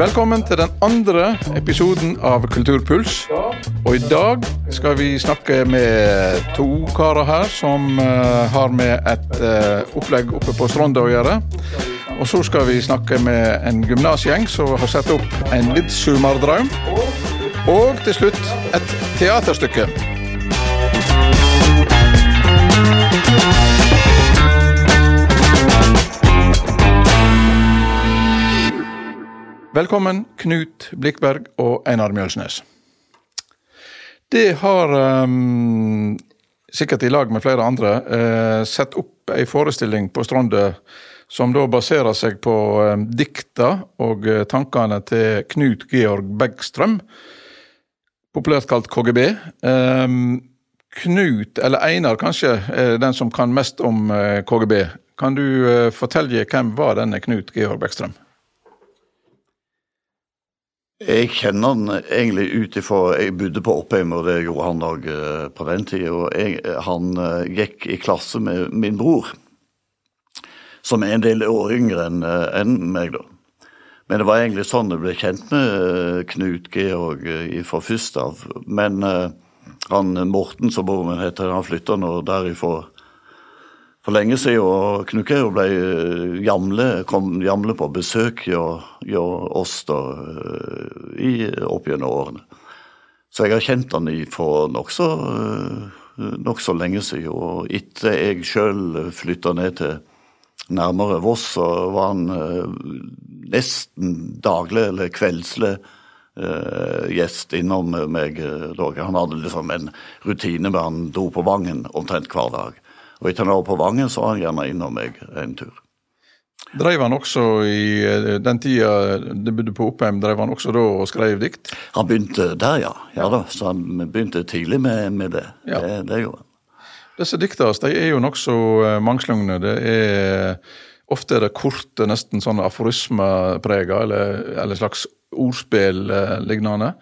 Velkommen til den andre episoden av Kulturpuls. Og i dag skal vi snakke med to karer her som uh, har med et uh, opplegg oppe på Stronda å gjøre. Og så skal vi snakke med en gymnasgjeng som har satt opp en midtsommerdraum. Og til slutt et teaterstykke. Velkommen, Knut Blikkberg og Einar Mjølsnes. Det har um, sikkert i lag med flere andre uh, sett opp ei forestilling på Stronde som da baserer seg på um, dikta og uh, tankene til Knut Georg Bergstrøm, populært kalt KGB. Um, Knut, eller Einar kanskje, er den som kan mest om uh, KGB. Kan du fortelle hvem var denne Knut Georg Bergstrøm? Jeg kjenner han egentlig ut ifra Jeg bodde på Oppheim, og det gjorde han òg eh, på den tida. Og jeg, han eh, gikk i klasse med min bror, som er en del år yngre enn eh, en meg, da. Men det var egentlig sånn jeg ble kjent med Knut Georg fra først av. Men han Morten, som broren min heter, han flytta nå derifra for lenge siden. Og Georg ble jamle, kom jamle på besøk hos oss da, eh, i, opp gjennom årene. Så jeg har kjent han for nokså eh, nok så lenge siden. Og etter jeg sjøl flytta ned til nærmere Voss, så var han eh, nesten daglig eller kveldslig gjest innom meg. Han hadde liksom en rutine med han dro på Vangen omtrent hver dag. Og etter noen år på Vangen, så var han gjerne innom meg en tur. Drev han også i eh, den tida du bodde på Oppheim, drev han også da og skrev dikt? Han begynte der, ja. ja da, så han begynte tidlig med, med det. Ja. det. Det gjorde han. Disse dikta de er jo nokså eh, mangslungne. Det er Ofte er det korte, nesten sånn aforismeprega, eller, eller slags ordspill eh, lignende.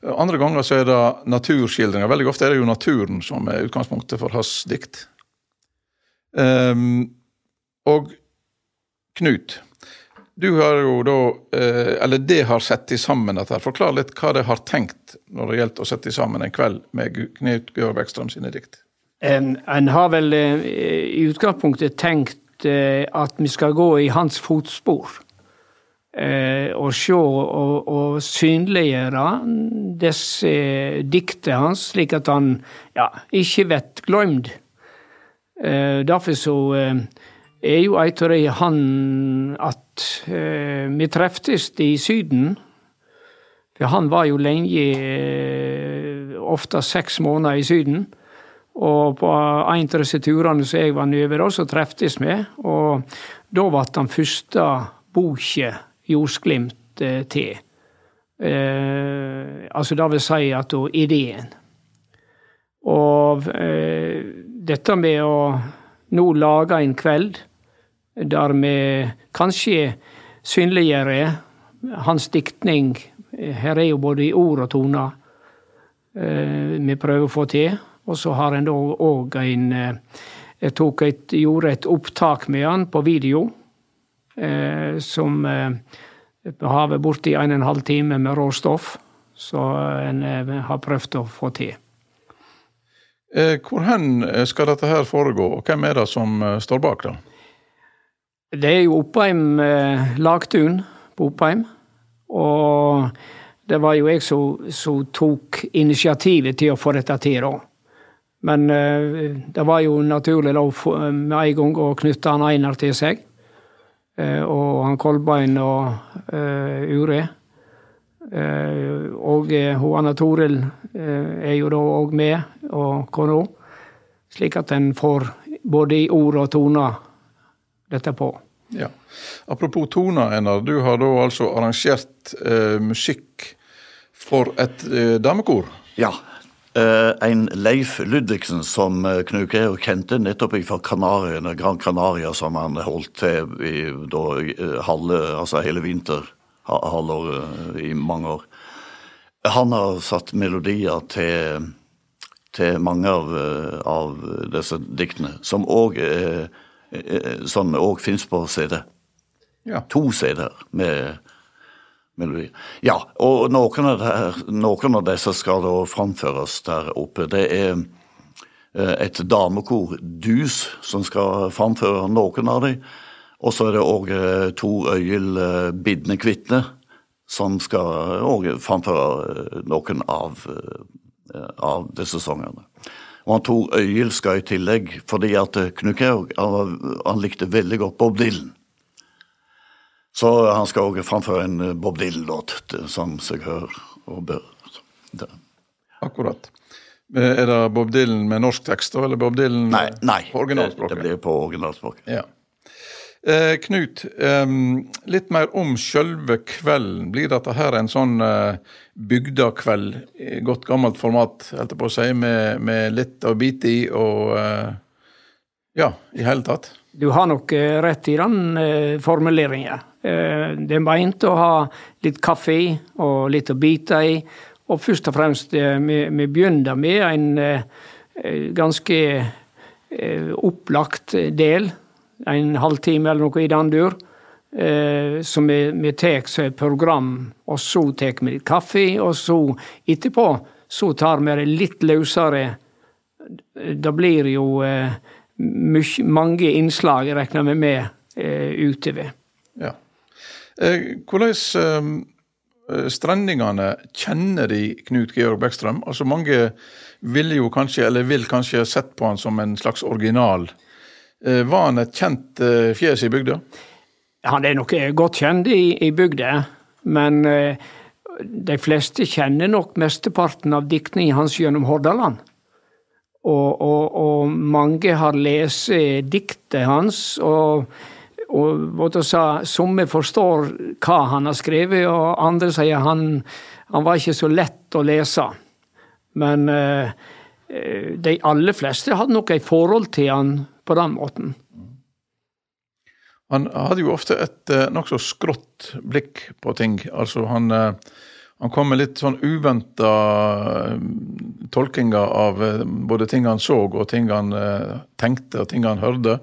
Andre ganger så er det naturskildringer. Veldig ofte er det jo naturen som er utgangspunktet for hans dikt. Um, og Knut, du har jo da, uh, eller det har sett sammen dette. Forklar litt hva det har tenkt når det gjelder å sette sammen en kveld med Knut Georg Bekstrøm sine dikt. En, en har vel uh, i utgangspunktet tenkt uh, at vi skal gå i hans fotspor. og se og, og synliggjøre disse diktene hans, slik at han ja, ikke blir glemt. Eh, derfor så eh, er jo eit av han at eh, vi treftes i Syden. For han var jo lenge, ofte seks måneder i Syden. Og på en av disse turene som jeg var nedover, så treftes vi. Og da ble den første boka 'Jordsglimt' til. Eh, altså det vil si at da ideen. Og eh, dette med å nå lage en kveld der vi kanskje synliggjør hans diktning. Her er jo både i ord og toner eh, vi prøver å få til. Og så har en da òg en eh, Jeg tok et, gjorde et opptak med han på video, eh, som har borti en og en halv time med råstoff. Så en har prøvd å få til. Eh, hvor hen eh, skal dette her foregå, og hvem er det som eh, står bak det? Det er jo Oppheim Lagtun på Oppheim. Og det var jo jeg som tok initiativet til å få dette til, da. Men det var jo naturlig da med en gang å knytte han Einar til seg. og han Kolbein og Ure. Og hun Anna Toril er jo da òg med og kona, slik at en får både i ord og toner dette på. Ja. Apropos toner, Einar. Du har da altså arrangert eh, musikk for et eh, damekor? Ja. Eh, en Leif Ludvigsen som eh, Knut Georg kjente nettopp fra Kanariene, Gran Canaria, som han holdt til i da, eh, halve, altså hele vinterhalvåret i mange år. Han har satt melodier til til mange av, eh, av disse diktene, som òg som òg fins på CD. Ja. To CD-er med, melodier. Ja, og noen av, der, noen av disse skal da framføres der oppe. Det er eh, et damekor, Dus, som skal framføre noen av dem. Og så er det òg Tor Øyil Bidne Kvitne, som skal òg framføre noen av, av disse sangene. Og han Tor Øyil skal i tillegg, fordi at Knut Georg han, han likte veldig godt Bob Dylan. Så han skal òg framføre en eh, Bob Dylan-låt, som seg hør og bør. Det. Akkurat. Er det Bob Dylan med norsk tekst, eller Bob Dylan nei, nei, på originalspråket? Det, det blir på originalspråket. Ja. Eh, Knut, eh, litt mer om sjølve kvelden. Blir dette her en sånn eh, bygdakveld, godt gammelt format, holdt på å si, med, med litt å bite i og eh, ja, i hele tatt? Du har nok eh, rett i den eh, formuleringen. Eh, det er meint å ha litt kaffe i og litt å bite i. Og først og fremst, vi, vi begynner med en ganske opplagt del. En halvtime eller noe i den dur. som vi, vi tar som et program, og så tar vi litt kaffe, og så etterpå så tar vi det litt løsere. Det blir jo eh, mye, mange innslag, regner vi med, eh, utover. Ja. Eh, hvordan eh, strendingene kjenner de Knut Georg Bekkstrøm? Altså Mange ville jo kanskje, eller vil kanskje sett på han som en slags original. Eh, var han et kjent eh, fjes i bygda? Han er nok godt kjent i, i bygda, men eh, de fleste kjenner nok mesteparten av diktningen hans gjennom Hordaland. Og, og, og mange har lest diktet hans, og, og somme forstår hva han har skrevet, og andre sier han, han var ikke så lett å lese. Men eh, de aller fleste hadde nok et forhold til han på den måten. Han hadde jo ofte et eh, nokså skrått blikk på ting. Altså han eh, han kom med litt sånn uventa eh, tolkinger av både ting han så og ting han tenkte og ting han hørte.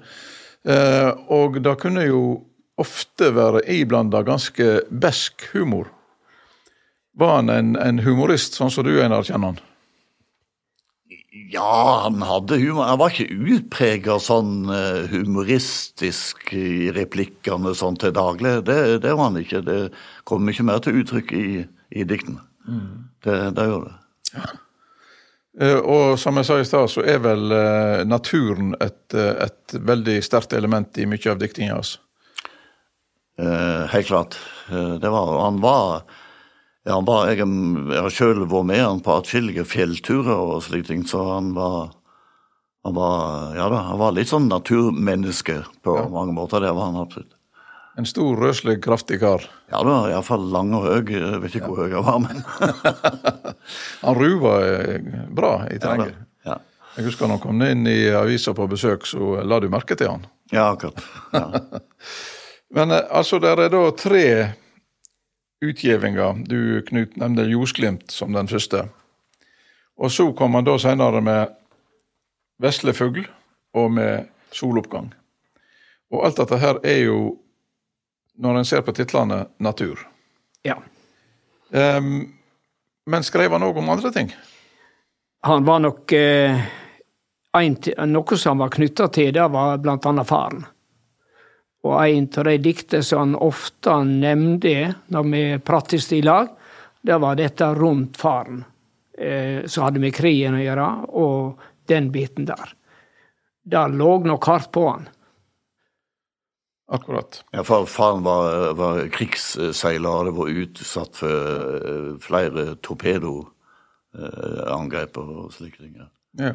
Og det kunne jo ofte være iblanda ganske besk humor. Var han en, en, humorist, sånn som du Einar kjenner han? Ja, han hadde humor. Han var ikke utprega sånn humoristisk i replikkene sånn til daglig. Det, det var han ikke. Det kom mye mer til uttrykk i i diktene. Mm. Det, det, gjør det. Ja. Uh, og som jeg sa i stad, så er vel uh, naturen et, et, veldig sterkt element i mye av diktinga hans? helt klart. det var Han var, ja, han var Jeg, jeg har sjøl vært med han på atskillige fjellturer og slike ting, så han var han var, ja da, han var litt sånn naturmenneske på ja. mange måter. Det var han absolutt. En stor, røslig, kraftig kar. Ja, det var iallfall lang og høy. Jeg vet ikke ja. hvor høy han var, men Han ruva eh, bra i terrenget. Ja, ja. Jeg husker han kom inn i avisa på besøk, så la du merke til han. Ja, akkurat. Ja. men eh, altså, der er da tre utgivinger. Du, Knut, nevnte Ljosglimt som den første. Og så kom han da senere med Vesle fugl og med Soloppgang. Og alt dette her er jo når en ser på titlene, natur. Ja. Um, men skrev han òg om andre ting? Han var nok eh, en, Noe som var knytta til det, var annet faren. Og en av de diktene som han ofte nevnte når vi pratet i lag, det var dette rundt faren. Eh, som hadde med krigen å gjøre, og den biten der. Det lå nok hardt på han. Akkurat. Ja, for Faren var, var krigsseiler og hadde vært utsatt for uh, flere torpedoangrep uh, og slike ting. Ja.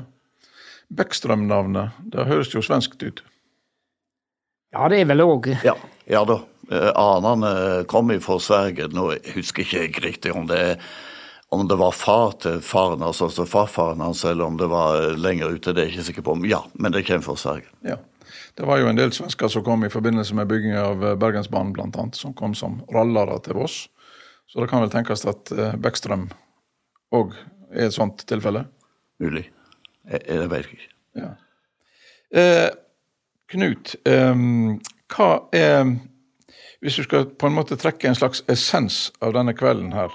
Bekkstrøm-navnet, det høres jo svenskt ut? Ja, det er vel òg ja, ja, da. Uh, anene kom fra Sverige. Nå husker jeg ikke riktig om det, om det var far til faren, hans, altså farfaren hans, eller om det var lenger ute. Det er jeg ikke sikker på. Ja, men det kommer fra Sverige. Ja. Det var jo en del svensker som kom i forbindelse med bygging av eh, Bergensbanen bl.a., som kom som rallere til Voss. Så det kan vel tenkes at Beckstrøm Bekkstrøm òg er et sånt tilfelle? Mulig. Jeg, jeg vet ikke. Ja. Eh, Knut, um, hva er Hvis du skal på en måte trekke en slags essens av denne kvelden her,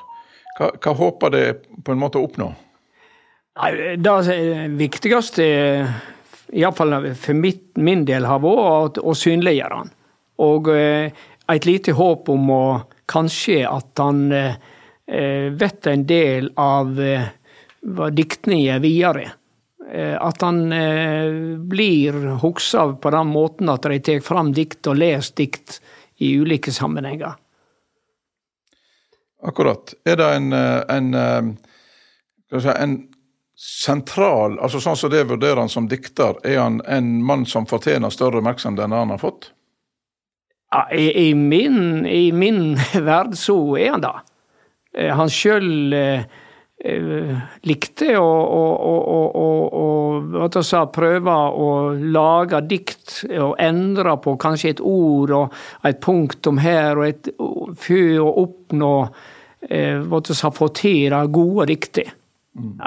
hva, hva håper det på en måte å oppnå? Det viktigste, iallfall for mitt, min del, har vært å synliggjøre han. Og eh, et lite håp om å kanskje at han eh, vet en del av eh, diktningen videre. At han blir huska på den måten at de tar fram dikt og leser dikt i ulike sammenhenger. Akkurat. Er det en, en, en sentral altså Sånn som det vurderer han som dikter, er han en mann som fortjener større oppmerksomhet enn han har fått? Ja, i, i, min, I min verd så er han det. Eh, han sjøl eh, eh, likte å, sa, prøve å lage dikt og endre på kanskje et ord og et punktum her og et for å oppnå eh, sa, få til det gode diktet.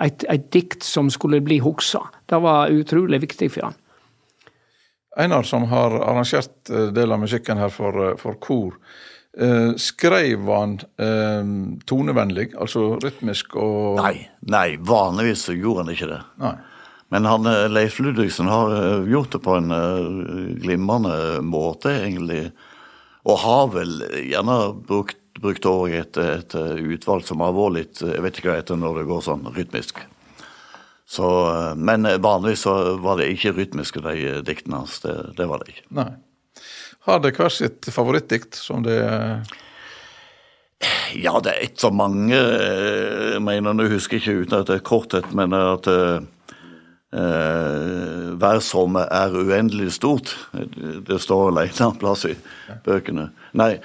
Et, et, dikt som skulle bli hugsa. Det var utrolig viktig for han. Einar, som har arrangert eh, del av musikken her for, eh, for kor, eh, skrev han uh, tonevennlig, altså rytmisk og Nei, nei, vanligvis gjorde han ikke det. Nei. Men han, eh, Leif Ludvigsen har gjort det på en glimrende måte, egentlig. Og har vel gjerne brukt brukt òg et, et, utvalg som har vært litt Jeg vet ikke hva det heter når det går sånn rytmisk. Så, men vanligvis så var det ikke rytmiske, de diktene hans. Det, det, var det ikke. Nei. Har det hver sitt favorittdikt som det Ja, det er ikke så mange. Jeg mener, nå husker jeg ikke uten at det er korthet, men at uh, hver som er uendelig stort. Det står alene en plass i bøkene. Nei,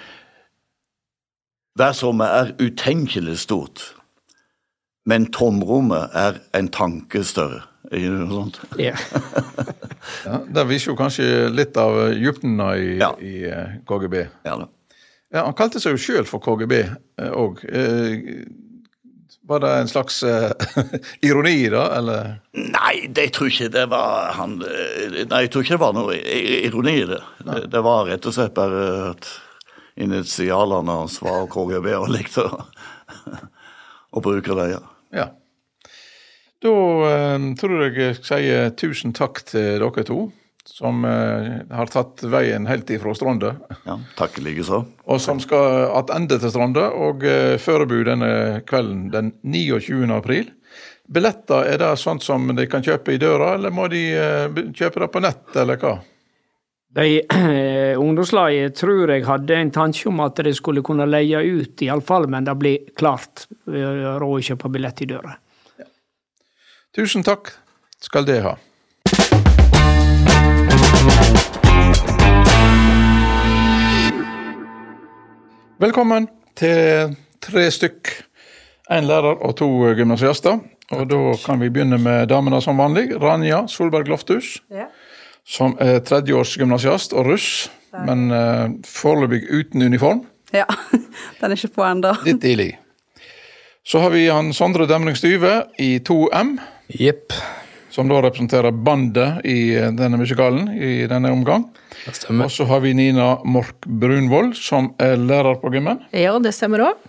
hver som er utenkelig stort, men tomrommet er en tanke større. Ikke noe sånt? Yeah. ja, Det viser jo kanskje litt av dybden i, ja. i eh, KGB. Ja, da. Ja, Han kalte seg jo sjøl for KGB òg. Eh, var det en slags uh, ironi, da, eller? Nei, det tror ikke det var han Nei, jeg tror ikke det var noe ironi i det. Det, det var rett og slett bare at initialene hans var KGB, og likte å, å bruke det. Ja. ja. Da eh, tror jeg jeg sier tusen takk til dere to, som eh, har tatt veien helt ifra Stronde. Ja, takk likeså. Og som skal attende til Stronde og eh, forberede denne kvelden den 29. april. Billetter, er det sånt som de kan kjøpe i døra, eller må de eh, kjøpe det på nett, eller hva? De eh, Ungdomslaget tror jeg hadde en tanke om at de skulle kunne leie ut, iallfall, men det blir klart. Råd å kjøpe billett i døra. Ja. Tusen takk skal det ha. Velkommen til tre stykk. En lærer og to gymnasiaster. Og da kan vi begynne med damene som vanlig. Ranja Solberg Lofthus. Ja som er tredjeårsgymnasiast og russ, men uh, foreløpig uten uniform. Ja, den er ikke på ennå. Litt tidlig. Så har vi han Sondre Demring Styve i 2M. Jepp. Som da representerer bandet i eh, denne musikalen i denne omgang. Det stemmer. Og så har vi Nina Mork Brunvoll, som er lærer på gymmen. Ja, det stemmer òg.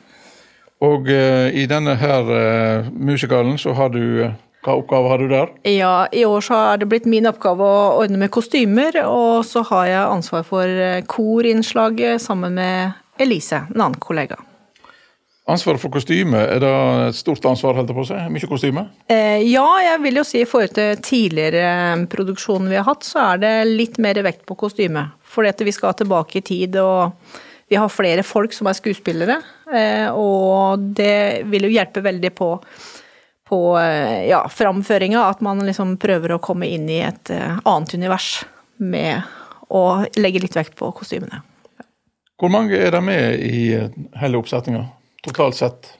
Og uh, i denne her uh, musikalen så har du hva oppgave har du der? Ja, I år så har det blitt min oppgave å ordne med kostymer. Og så har jeg ansvar for korinnslaget sammen med Elise, en annen kollega. Ansvaret for kostyme, er det et stort ansvar? holdt på si? Mye kostyme? Eh, ja, jeg vil jo si i forhold til tidligere produksjonen produksjoner vi har hatt, så er det litt mer vekt på kostyme. Fordi at vi skal tilbake i tid, og vi har flere folk som er skuespillere. Eh, og det vil jo hjelpe veldig på på eh, ja, framføringa, at man liksom prøver å komme inn i et eh, annet univers med å legge litt vekt på kostymene. Hvor mange er det med i eh, hele oppsetninga, totalt sett?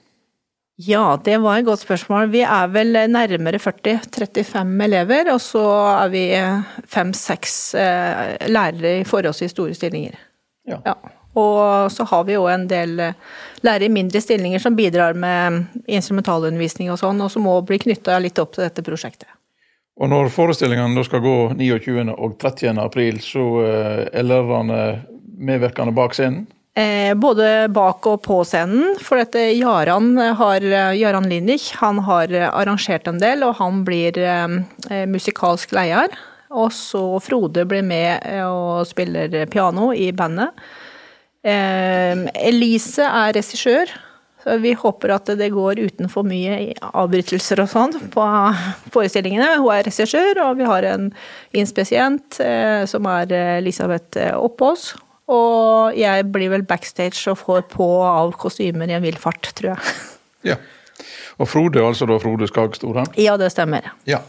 Ja, det var et godt spørsmål. Vi er vel nærmere 40-35 elever, og så er vi fem-seks lærere i forholdsvis store stillinger. Ja. ja. Og så har vi jo en del eh, lærere i mindre stillinger som bidrar med instrumentalundervisning og sånn, og som må bli knytta litt opp til dette prosjektet. Og når forestillingene da skal gå 29. og 30. april, så eh, er lærerne medvirkende bak scenen? Eh, både bak og på scenen. For dette Jaran, har, Jaran Linich han har arrangert en del, og han blir eh, musikalsk leder. Og så Frode blir med og spiller piano i bandet. Eh, Elise er regissør. Så vi håper at det går uten for mye avbrytelser og sånn på forestillingene. Hun er regissør, og vi har en inspisient eh, som er Elisabeth Oppås. Og jeg blir vel backstage og får på og av kostymer i en vill fart, tror jeg. Ja. Og Frode, altså da Frode Skag Storheim? Ja, det stemmer. Ja.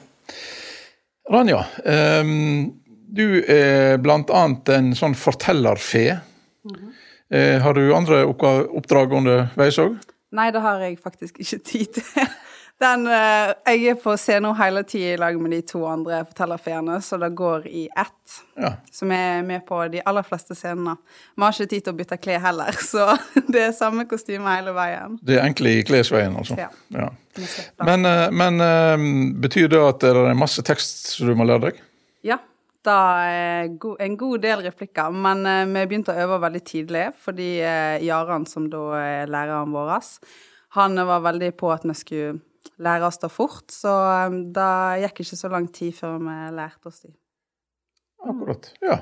Ranja, um, du er blant annet en sånn fortellerfe. Mm -hmm. uh, har du andre oppdrag underveis òg? Nei, det har jeg faktisk ikke tid til. Den, uh, jeg er på scenen hele tida i lag med de to andre fortellerfeene, så det går i ett. Ja. Som er med på de aller fleste scenene. Vi har ikke tid til å bytte klær heller, så det er samme kostyme hele veien. Det er egentlig i klesveien, altså? Ja. ja. Men, uh, men uh, betyr det at det er masse tekst som du må lære deg? Ja. Det er en god del replikker, men vi begynte å øve veldig tidlig, fordi Jaran, som da er læreren vår, han var veldig på at vi skulle lære oss det fort, så um, det gikk ikke så lang tid før vi lærte oss de. Akkurat. Ja.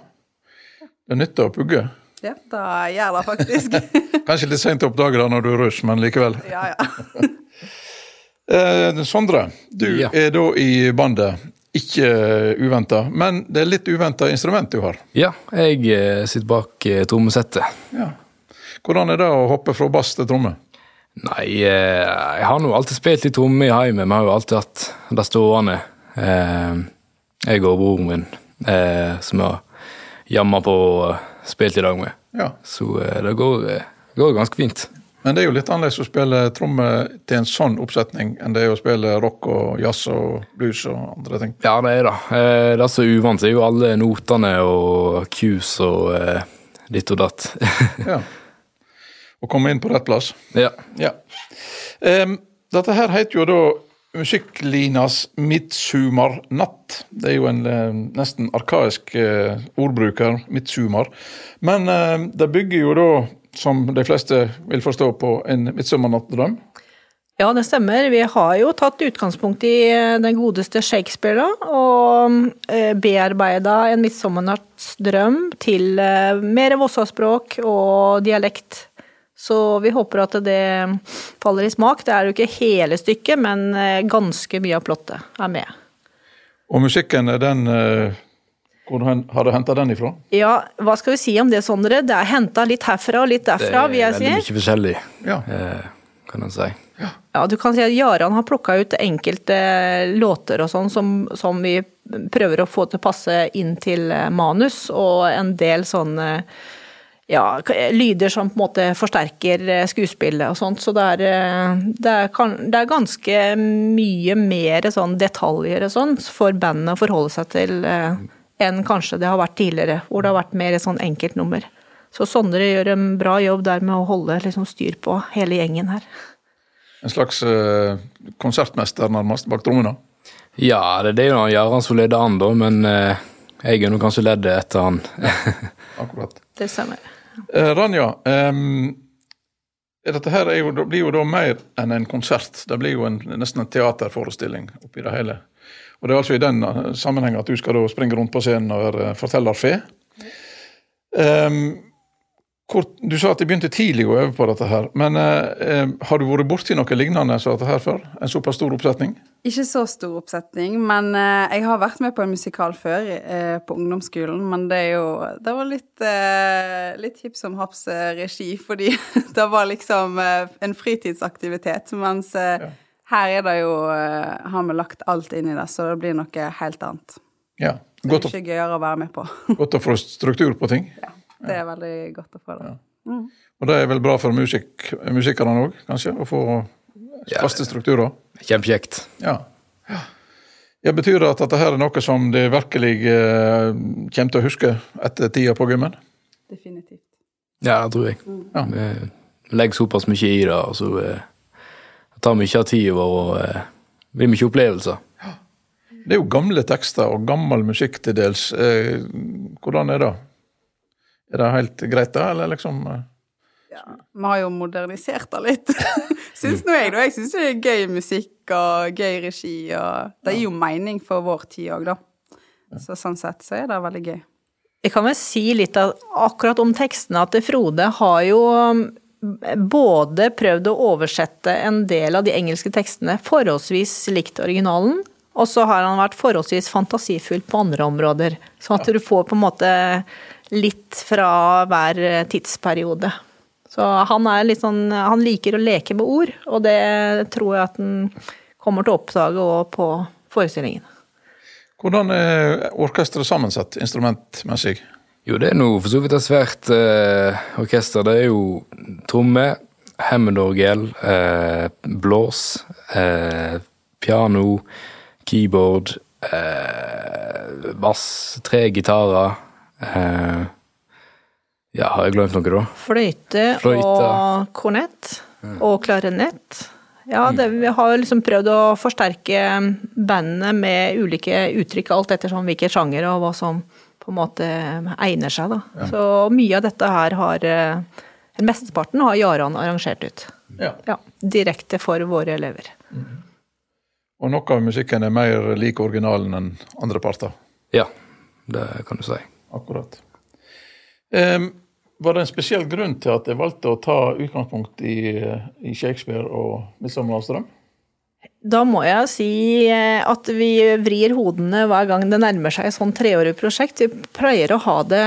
Det nytter å pugge. Ja, det gjør det faktisk. Kanskje litt seint å oppdage det når du er russ, men likevel. Ja, ja. eh, Sondre, du ja. er da i bandet. Ikke uventa, men det er litt uventa instrument du har? Ja, jeg eh, sitter bak eh, trommesettet. Ja. Hvordan er det å hoppe fra bass til tromme? Nei, eh, jeg har nå alltid spilt litt tromme i heimen. Vi har jo alltid hatt det stående. Eh, jeg og broren min, eh, som jeg har jamma på og spilt i dag med. Ja. Så det går, går, ganske fint. Men det er jo litt annerledes å spille tromme til en sånn oppsetning enn det er å spille rock og jazz og blues og andre ting. Ja, det er det. Det er så uvant. Det er jo alle notene og cues og ditt og datt. ja å komme inn på rett plass. Ja. ja. Um, dette her heter jo da Musikklinas midtsumarnatt. Det er jo en uh, nesten arkaisk uh, ordbruker, midtsumar. Men uh, det bygger jo da, som de fleste vil forstå, på en midtsommernattdrøm. Ja, det stemmer. Vi har jo tatt utgangspunkt i den godeste Shakespeare, da, og bearbeida en midtsommernattsdrøm til mer Vossaspråk og dialekt. Så vi håper at det faller i smak. Det er jo ikke hele stykket, men eh, ganske mye av plottet er med. Og musikken, er den eh, Hvor har du henta den ifra? Ja, hva skal vi si om det, Sondre? Det er henta litt herfra og litt derfra, vil jeg si. Det er veldig mye forskjellig, ja. Eh, kan en si. Ja. ja. du kan si at Jaran har plukka ut enkelte låter og sånn som, som, vi prøver å få til å passe inn til manus, og en del sånne ja, lyder som på en måte forsterker eh, skuespillet og sånt. Så det er, eh, det er, det er ganske mye mer sånn detaljer og sånn for bandet å forholde seg til eh, enn kanskje det har vært tidligere, hvor det har vært mer sånn enkeltnummer. Så Sondre gjør en bra jobb der med å holde liksom, styr på hele gjengen her. En slags uh, konsertmester nærmest bak trommene? Ja, det er det jo Jarand som leder an, da, men uh, jeg er nå kanskje leddet etter han. Akkurat. Det stemmer. Uh, Ranja, um, dette her jo, blir jo da mer enn en konsert. Det blir jo en, nesten en teaterforestilling oppi det hele. Og Det er altså i den eh, sammenheng at du skal da springe rundt på scenen og være fortellerfe. Um, du sa at de begynte tidlig å øve på dette, her, men eh, har du vært borti noe lignende som dette her før? En såpass stor oppsetning? Ikke så stor oppsetning, men eh, jeg har vært med på en musikal før, eh, på ungdomsskolen. Men det er jo Det var litt, eh, litt hipp som haps eh, regi, fordi det var liksom eh, en fritidsaktivitet. Mens ja. her er det jo Har vi lagt alt inn i det, så det blir noe helt annet. Ja. Godt det er ikke gøyere å være med på. godt å få struktur på ting? Ja. Det er veldig godt å få det. Mm. Og det er vel bra for musik musikerne òg, kanskje? Å få faste strukturer? Kjempekjekt. Ja. ja. Ja, Betyr det at dette her er noe som de virkelig eh, kommer til å huske etter tida på gymmen? Definitivt. Ja, det tror jeg. Mm. Ja. Vi legger såpass mye i det, og så eh, tar mye av tida vår og eh, blir mye opplevelser. Ja. Det er jo gamle tekster og gammel musikk til dels. Eh, hvordan er det? Er det helt greit, da, eller liksom Ja, Vi har jo modernisert det litt, syns nå jeg. da. Jeg syns det er gøy musikk og gøy regi, og det gir jo mening for vår tid òg, da. Så sånn sett så er det veldig gøy. Jeg kan vel si litt av, akkurat om tekstene at Frode har jo um, både prøvd å oversette en del av de engelske tekstene forholdsvis likt originalen, og så har han vært forholdsvis fantasifull på andre områder. Sånn at du får på en måte litt fra hver tidsperiode. Så han er litt sånn Han liker å leke med ord, og det tror jeg at han kommer til å oppdage òg på forestillingen. Hvordan er orkesteret sammensatt instrumentmessig? Jo, det er nå for så vidt et svært eh, orkester. Det er jo tromme, Hammond-orgel, eh, blås, eh, piano, keyboard, eh, bass, tre gitarer. Eh, ja, har jeg glemt noe, da? Fløyte, Fløyte. og kornett og klarinett. Ja, det, vi har liksom prøvd å forsterke bandene med ulike uttrykk, alt ettersom hvilke sjanger og hva som på en måte egner seg. Da. Så mye av dette her har eh, Mesteparten har Jaran arrangert ut. Ja. Ja, direkte for våre elever. Og noe av musikken er mer lik originalen enn andre parter. Ja, det kan du si. Akkurat. Var det en spesiell grunn til at jeg valgte å ta utgangspunkt i, i Shakespeare og 'Midsommernattens drøm'? Da må jeg si eh, at vi vrir hodene hver gang det nærmer seg et sånn treårig prosjekt. Vi pleier å ha det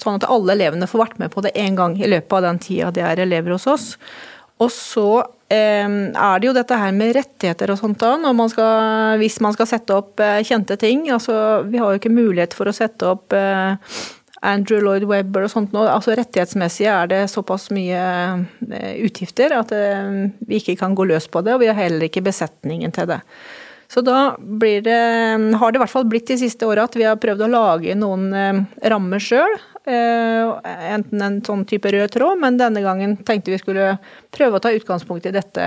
sånn at alle elevene får vært med på det én gang i løpet av den tida de er elever hos oss. Og så er det jo dette her med rettigheter og sånt da, hvis man skal sette opp eh, kjente ting. Altså, vi har jo ikke mulighet for å sette opp eh, Andrew Lloyd Webber og sånt nå. Altså rettighetsmessig er det såpass mye eh, utgifter at vi ikke kan gå løs på det, og vi har heller ikke besetningen til det. Så da det, har det i hvert fall blitt de siste åra at vi har prøvd å lage noen rammer sjøl. Enten en sånn type rød tråd, men denne gangen tenkte vi skulle prøve å ta utgangspunkt i dette,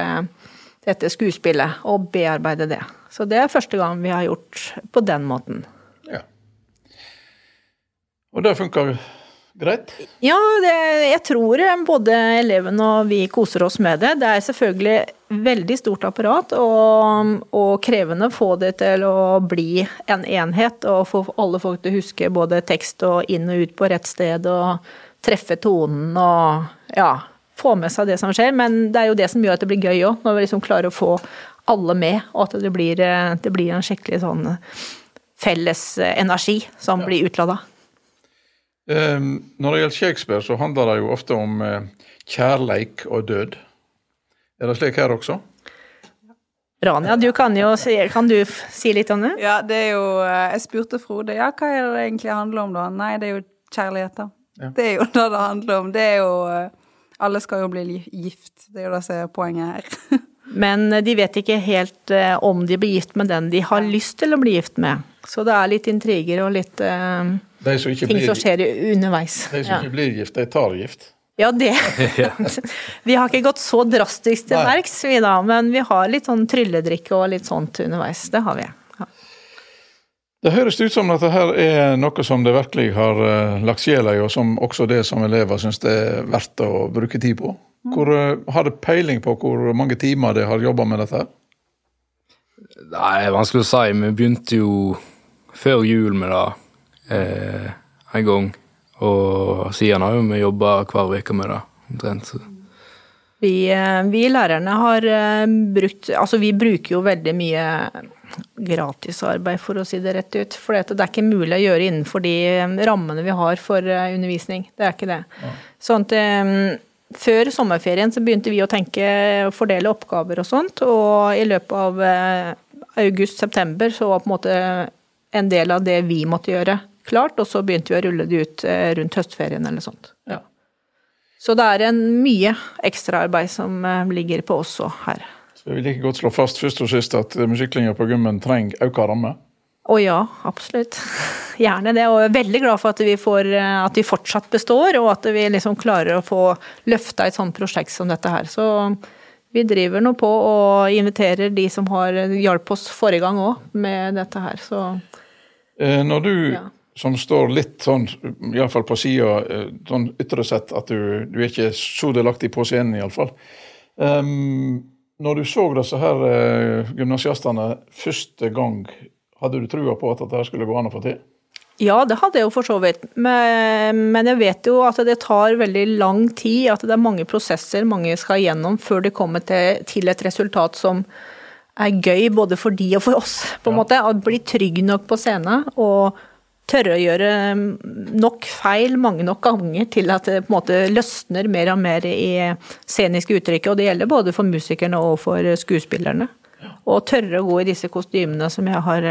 dette skuespillet og bearbeide det. Så det er første gang vi har gjort på den måten. Ja. Og det funker greit? Ja, det, jeg tror både elevene og vi koser oss med det. Det er selvfølgelig veldig stort apparat og, og krevende få det til å bli en enhet og få alle folk til å huske både tekst og inn og ut på rett sted og treffe tonen og ja, få med seg det som skjer. Men det er jo det som gjør at det blir gøy òg, når vi liksom klarer å få alle med, og at det blir, det blir en skikkelig sånn felles energi som blir utlada. Um, når det gjelder Shakespeare, så handler det jo ofte om uh, kjærleik og død. Er det slik her også? Rania, du kan jo si, kan du si litt om det? Ja, det er jo Jeg spurte Frode ja, hva er det egentlig handler om, da? Nei, det er jo kjærlighet, da. Ja. Det er jo det det handler om. Det er jo Alle skal jo bli gift. Det er jo det som er poenget her. Men de vet ikke helt om de blir gift med den de har lyst til å bli gift med. Så det er litt intriger og litt uh, som ting blir, som skjer underveis. De som ja. ikke blir gift, de tar gift. Ja, det. vi har ikke gått så drastisk til verks, vi da, men vi har litt sånn trylledrikke og litt sånt underveis. Det har vi. Ja. Det høres ut som at dette er noe som det virkelig har lagt sjela i, og som også det som elever syns det er verdt å bruke tid på. Hvor, har det peiling på hvor mange timer de har jobba med dette? Nei, vanskelig å si. Vi begynte jo før jul med det eh, en gang. Og siden har vi jobba hver uke med det, omtrent. Vi, vi, lærerne har brukt Altså, vi bruker jo veldig mye gratisarbeid, for å si det rett ut. For det er ikke mulig å gjøre innenfor de rammene vi har for undervisning. Det er ikke det. Ja. Sånn at før sommerferien så begynte vi å tenke å fordele oppgaver og sånt, og i løpet av august-september så var på en måte en del av det vi måtte gjøre, klart, og så begynte vi å rulle det ut rundt høstferien eller sånt. Ja. Så det er en mye ekstraarbeid som ligger på oss òg her. Så jeg vil like godt slå fast først og sist at musiklinger på Gummen trenger auka ramme? Å ja, absolutt. Gjerne det. Og jeg er veldig glad for at vi, får, at vi fortsatt består, og at vi liksom klarer å få løfta et sånt prosjekt som dette her. Så vi driver nå på og inviterer de som har hjalp oss forrige gang òg med dette her, så Når du ja. som står litt sånn, iallfall på sida, sånn ytre sett, at du, du er ikke så delaktig på scenen, iallfall. Um, når du så disse her uh, gymnasiastene første gang, hadde du trua på at dette skulle gå an å få til? Ja, det hadde jeg jo for så vidt. Men, men, jeg vet jo at det tar veldig lang tid. At det er mange prosesser mange skal gjennom før de kommer til, til et resultat som er gøy både for de og for oss. på en ja. måte. Å bli trygg nok på scenen og tørre å gjøre nok feil mange nok ganger til at det på en måte løsner mer og mer i sceniske uttrykket. Og det gjelder både for musikerne og for skuespillerne. Og tørre å gå i disse kostymene som jeg har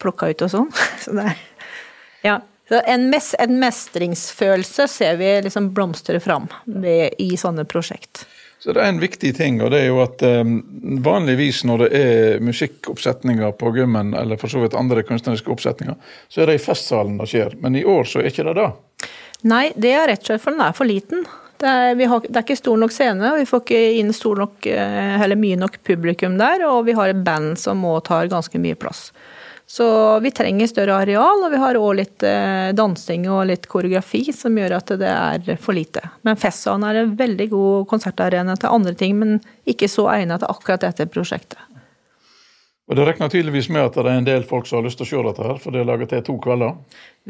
plukka ut og sånn. Så det er, ja. Så en, mes en mestringsfølelse ser vi liksom blomstre fram i sånne prosjekt. Så det er en viktig ting, og det er jo at um, vanligvis når det er musikkoppsetninger på gymmen, eller for så vidt andre kunstneriske oppsetninger, så er det i festsalen det skjer. Men i år så er ikke det da. Nei, det er rett og slett for den er for liten. Det er, har, det er ikke stor nok scene, og vi får ikke inn stor nok, eh, eller mye nok publikum der. Og vi har et band som må ta ganske mye plass. Så vi trenger større areal, og vi har òg litt eh, dansing og litt koreografi som gjør at det er for lite. Men festsalen er en veldig god konsertarena til andre ting, men ikke så egnet til akkurat dette prosjektet. Og Det regner tydeligvis med at det er en del folk som har lyst til å se dette, her, for det er laget til to kvelder?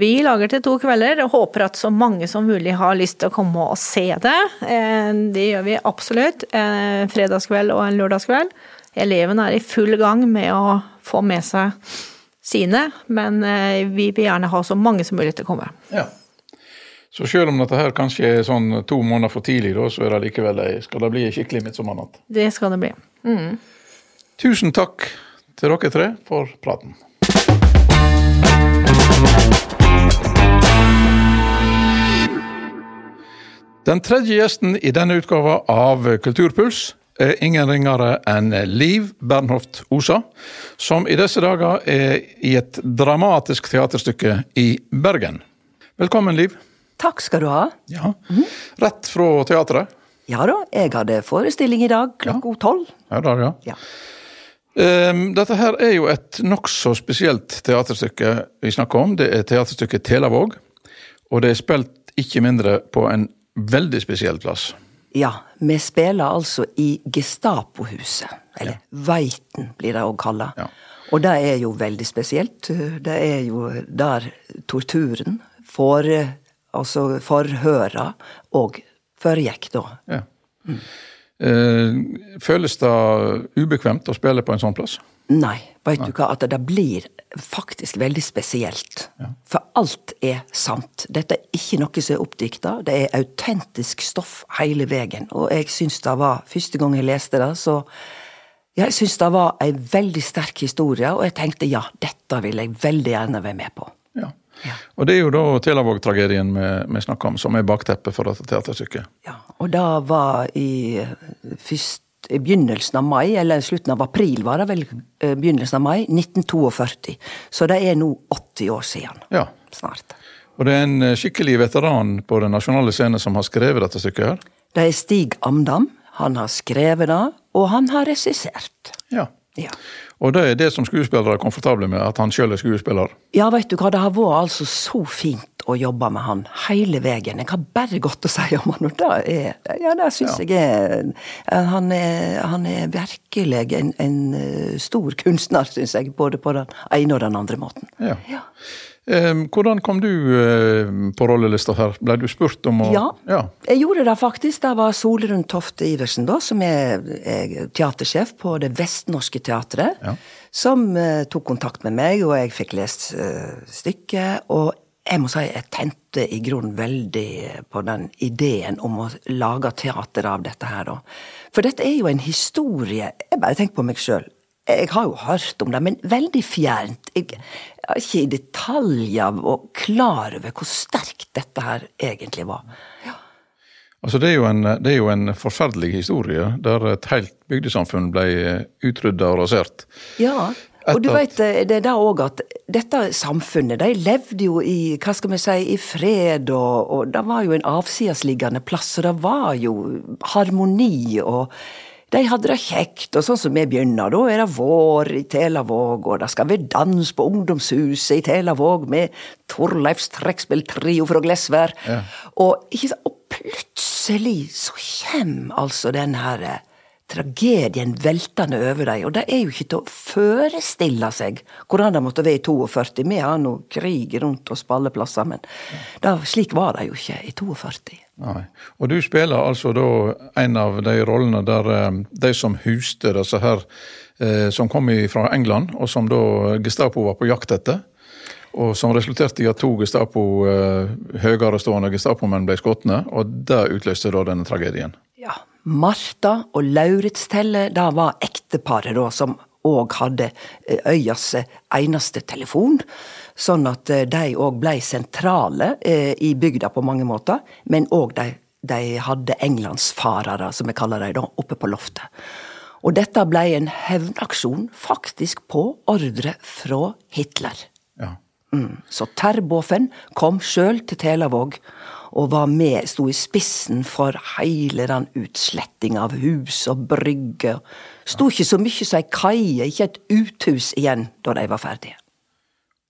Vi lager til to kvelder, og håper at så mange som mulig har lyst til å komme og se det. Eh, det gjør vi absolutt. En eh, fredagskveld og en lørdagskveld. Elevene er i full gang med å få med seg sine, men eh, vi vil gjerne ha så mange som mulig til å komme. Ja. Så selv om dette her kanskje er sånn to måneder for tidlig, da, så er det likevel skal det bli skikkelig midtsommernatt? Det skal det bli. Mm. Tusen takk til dere tre for praten. Den tredje gjesten i denne utgava av Kulturpuls er ingen ringere enn Liv Bernhoft Osa, som i disse dager er i et dramatisk teaterstykke i Bergen. Velkommen, Liv. Takk skal du ha. Ja. Rett fra teatret? Ja da, jeg hadde forestilling i dag klokka tolv. Ja. Ja, ja. ja. Um, dette her er jo et nokså spesielt teaterstykke vi snakker om. Det er teaterstykket Telavåg, og det er spilt ikke mindre på en veldig spesiell plass. Ja, vi spiller altså i Gestapohuset. Eller ja. Veiten blir det òg kalla. Ja. Og det er jo veldig spesielt. Det er jo der torturen, for, altså forhøra, òg foregikk da. Ja. Mm. Eh, føles det ubekvemt å spille på en sånn plass? Nei. Veit du hva, at det blir faktisk veldig spesielt. Ja. For alt er sant. Dette er ikke noe som er oppdikta. Det er autentisk stoff hele veien. Og jeg syns det var Første gang jeg leste det, så jeg syns det var ei veldig sterk historie, og jeg tenkte ja, dette vil jeg veldig gjerne være med på. Ja. Ja. Og det er jo da Telavåg-tragedien vi, vi, snakker om, som er bakteppet for dette teaterstykket. Ja, og det var i først i begynnelsen av mai, eller slutten av april var det vel, eh, begynnelsen av mai, 1942. Så det er nå 80 år siden. Ja. Snart. Og det er en eh, skikkelig veteran på den nasjonale scenen som har skrevet dette stykket her? Det er Stig Amdam. Han har skrevet det, og han har regissert. Ja. ja. Og det er det som skuespillere er komfortable med, at han sjøl er skuespiller? Ja, veit du hva, det har vært altså så fint å jobbe med han hele veien. Jeg har bare godt å si om han, og det er Ja, det syns ja. jeg er han, er han er virkelig en, en eh, stor kunstner, syns jeg. Både på den ene og den andre måten. Ja. ja. Hvordan kom du eh, på rollelista her? Ble du spurt om å ja, ja, jeg gjorde det faktisk. Det var Solrun Tofte Iversen, da, som er, er teatersjef på Det Vestnorske Teatret, ja. som uh, tok kontakt med meg, og jeg fikk lest uh, stykket. Og jeg må si jeg tente i grunnen veldig på den ideen om å lage teater av dette her, da. For dette er jo en historie Jeg bare tenker på meg sjøl. Jeg har jo hørt om det, men veldig fjernt. Jeg ikke i detaljer og klar over hvor sterkt dette her egentlig var. Ja. Altså det er, en, det, er jo en, forferdelig historie, der et helt bygdesamfunn ble utrydda og rasert. Ja, og du vet, eh, det er da òg at dette samfunnet, de levde jo i hva skal vi si, i fred, og, og det var jo en avsidesliggende plass, og det var jo harmoni og de hadde det kjekt, og sånn som vi begynner, da er det vår i Telavåg, og det skal være dans på ungdomshuset i Telavåg med Torleifs trekkspilltrio fra Glesvær. Ja. Og, og plutselig så kommer altså den her eh, tragedien veltende over dem, og det er jo ikke til å forestille seg hvordan det måtte være i 42. Vi har nå krig rundt oss på alle plasser, men da, slik var det jo ikke i 42. Nei. Og du spiller altså da en av de rollene der eh, de som huste disse her, eh, som kom fra England, og som da Gestapo var på jakt etter. Og som resulterte i at to Gestapo, eh, høyere stående Gestapo-menn ble skutt, og det utløste da denne tragedien. Ja. Martha og Lauritz Telle, da var ekteparet da, som òg hadde eh, øyas eneste telefon. Sånn at eh, de òg blei sentrale eh, i bygda på mange måter. Men òg de, de hadde englandsfarere, som vi kaller dem, oppe på loftet. Og dette blei en hevnaksjon faktisk på ordre fra Hitler. Mm. Så Terboven kom sjøl til Telavåg og var med, sto i spissen for hele den utslettinga av hus og brygger. Sto ikke så mye som ei kaie, ikke et uthus igjen, da de var ferdige.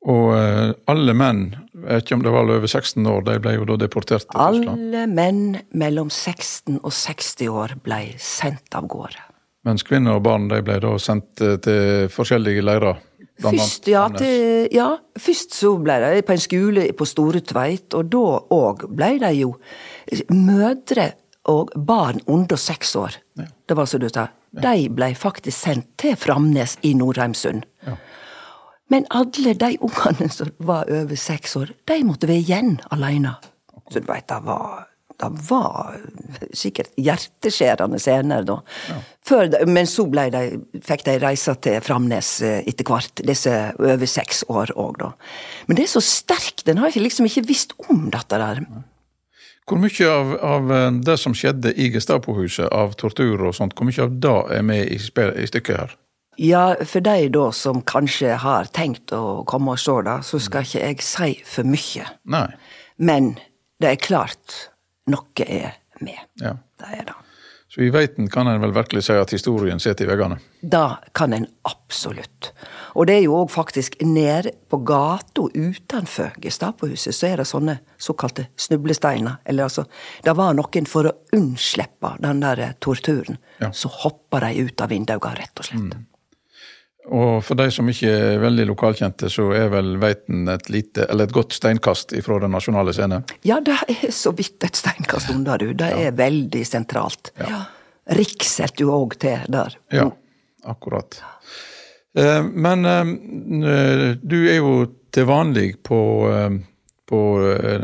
Og eh, alle menn, jeg vet ikke om det var over 16 år, de ble jo da deportert til Tyskland. Alle menn mellom 16 og 60 år ble sendt av gårde. Mens kvinner og barn de ble da sendt eh, til forskjellige leirer. Først, ja, til, ja, først så ble de på en skole på Store Tveit, og da òg ble de jo mødre og barn under seks år. Det var som du sa. De ble faktisk sendt til Framnes i Nordheimsund. Ja. Men alle de ungene som var over seks år, de måtte være igjen alene. Så du veit, det var det var sikkert hjerteskjærende scener da. Før, men så de, fikk de reise til Framnes eh, etter hvert, disse over seks år òg, da. Men det er så sterkt, den har liksom ikke visst om dette der. Hvor mye av, av eh, det som skjedde i Gestapohuset, av tortur og sånt, hvor mye av det er med i, i stykket her? Ja, for de da som kanskje har tenkt å komme og se det, så skal ikke jeg si for mye. Nei. Men det er klart, noe er med. Ja. Det er det. Så i Veiten kan en vel virkelig si at historien sitter i veggene. Det kan en absolutt. Og det er jo òg faktisk nede på gata utenfor Gestapohuset, så er det sånne såkalte snublesteiner. Eller altså, det var noen for å unnslippe den der torturen. Ja. Så hoppa de ut av vinduene, rett og slett. Og for de som ikke er veldig lokalkjente, så er vel Veiten et lite, eller et godt steinkast ifra den nasjonale scene. Ja, det er så vidt et steinkast unna, du. Det er veldig sentralt. Ja. Rikset jo òg til der. Ja, akkurat. Eh, Men eh, du er jo til vanlig på, eh, på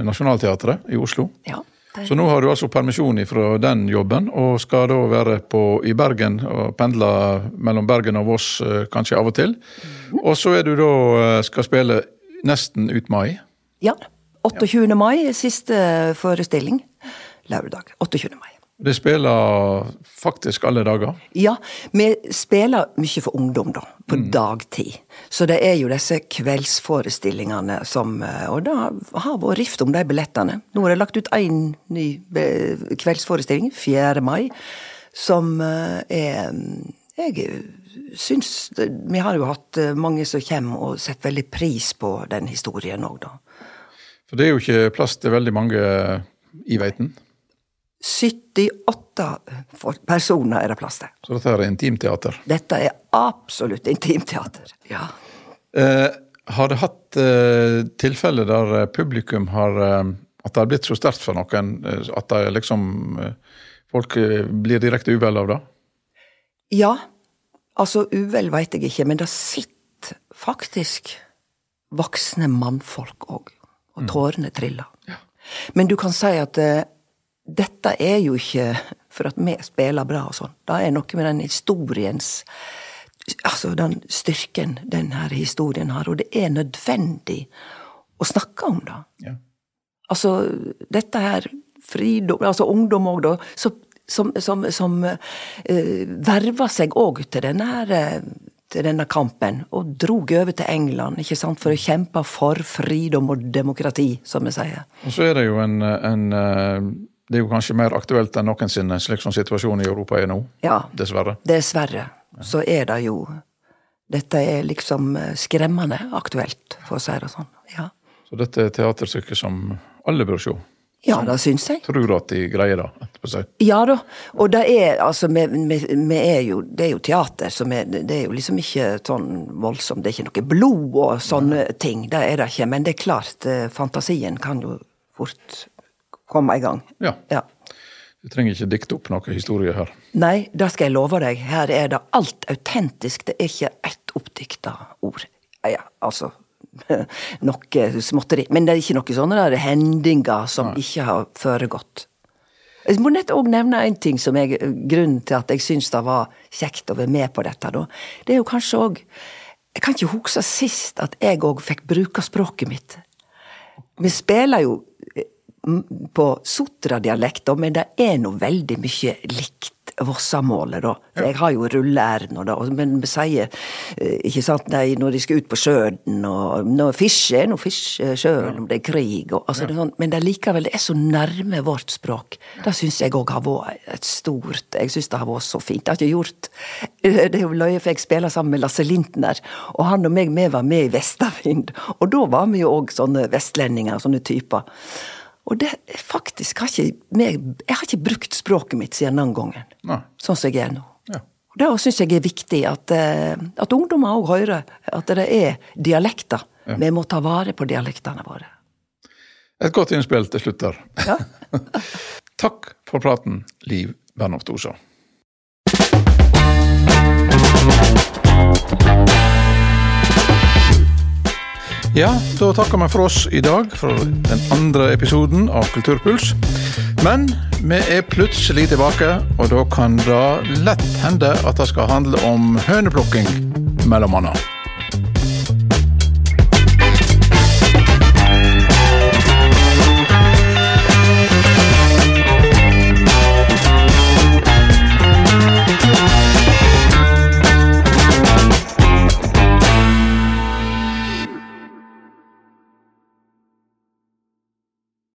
Nationaltheatret i Oslo. Ja, Så nå har du altså permisjon fra den jobben, og skal da være på, i Bergen og pendle mellom Bergen og Voss eh, kanskje av og til. Og så er du da eh, skal spille nesten ut mai. ja. 28. mai siste forestilling. Lørdag. 28. mai. Det spiller faktisk alle dager. Ja, vi spiller mye for ungdom, da. På dagtid. Så det er jo disse kveldsforestillingene som eh, Og det har vært rift om de billettene. Nå er det lagt ut én ny kveldsforestilling, 4. mai, som eh, er Jeg syns Vi har jo hatt eh, mange som kommer og setter veldig pris på den historien òg, da. For det er jo ikke plass til veldig mange i Veiten. 78 personer er det plass til. Så dette er intimteater. Dette er absolutt intimteater. Ja. Eh, har det hatt eh, tilfeller der eh, publikum har eh, At det har blitt så sterkt for noen eh, at det liksom eh, Folk blir direkte uvel av det? Ja, altså uvel veit jeg ikke, men det sitter faktisk voksne mannfolk òg, og tårene triller. Men du kan si at dette er jo ikke for at vi spiller bra og sånn. Det er noe med den historiens Altså den styrken den her historien har, og det er nødvendig å snakke om det. Ja. Altså, dette her fridom Altså ungdom òg, da, som, som, som, som uh, verva seg òg til denne her eh, til denne kampen, og drog over til England ikke sant, for å kjempe for fridom og demokrati, som vi sier. Og så er det jo en, en, eh, Det er jo kanskje mer aktuelt enn noensinne, slik som situasjonen i Europa er nå. Ja, Dessverre. dessverre. Så er det jo Dette er liksom eh, skremmende aktuelt, for å si det sånn. Ja, Så dette er teaterstykket som alle bør se. ja det syns jeg. Tror at de greier det. Ja da, og det er altså vi, vi, vi er jo, Det er jo teater, så vi, det er jo liksom ikke sånn voldsomt. Det er ikke noe blod og sånne ting, det er det ikke. Men det er klart, eh, fantasien kan jo fort komme i gang. Ja. Ja. Du trenger ikke dikte opp noen historie her. Nei, det skal jeg love deg. Her er det alt autentisk. Det er ikke ett oppdikta ord. Ja, altså Noe småtteri. Men det er ikke noe sånne der hendinger som ikke har foregått. Jeg må nett òg nevne en ting som er grunnen til at jeg syns det var kjekt å være med på dette. da. Det er jo kanskje òg Jeg kan ikke huske sist at jeg òg fikk bruke språket mitt. Vi spiller jo på Sotra-dialekt, men det er nå veldig mye likt Vossamålet, da. Jeg har jo da. Men vi sier eh, ikke sant, nei, når de skal ut på sjøen, og når fiske er nå fiske sjøl om det er krig, og altså, det er sånn, men det likevel det er så nærme vårt språk. Det syns jeg òg har vært et stort Jeg syns det har vært så fint. Det har ikke gjort Det er jo løye, for jeg spiller sammen med Lasse Lintner, og han og meg, vi var med i Vestavind, og da var vi jo òg sånne vestlendinger, sånne typer. Og det er faktisk har ikke meg, Jeg har ikke brukt språket mitt siden den gangen. Nei. Sånn som jeg er nå. Ja. Det syns jeg er viktig, at, eh, at ungdommer òg hører at det er dialekter. Vi må ta vare på dialektene våre. Et godt innspill til slutt der. Ja. Takk for praten, Liv Bernhoft Osa. Ja, da takker vi for oss i dag for den andre episoden av Kulturpuls. Men vi er plutselig tilbake, og da kan det lett hende at det skal handle om høneplukking, mellom annet.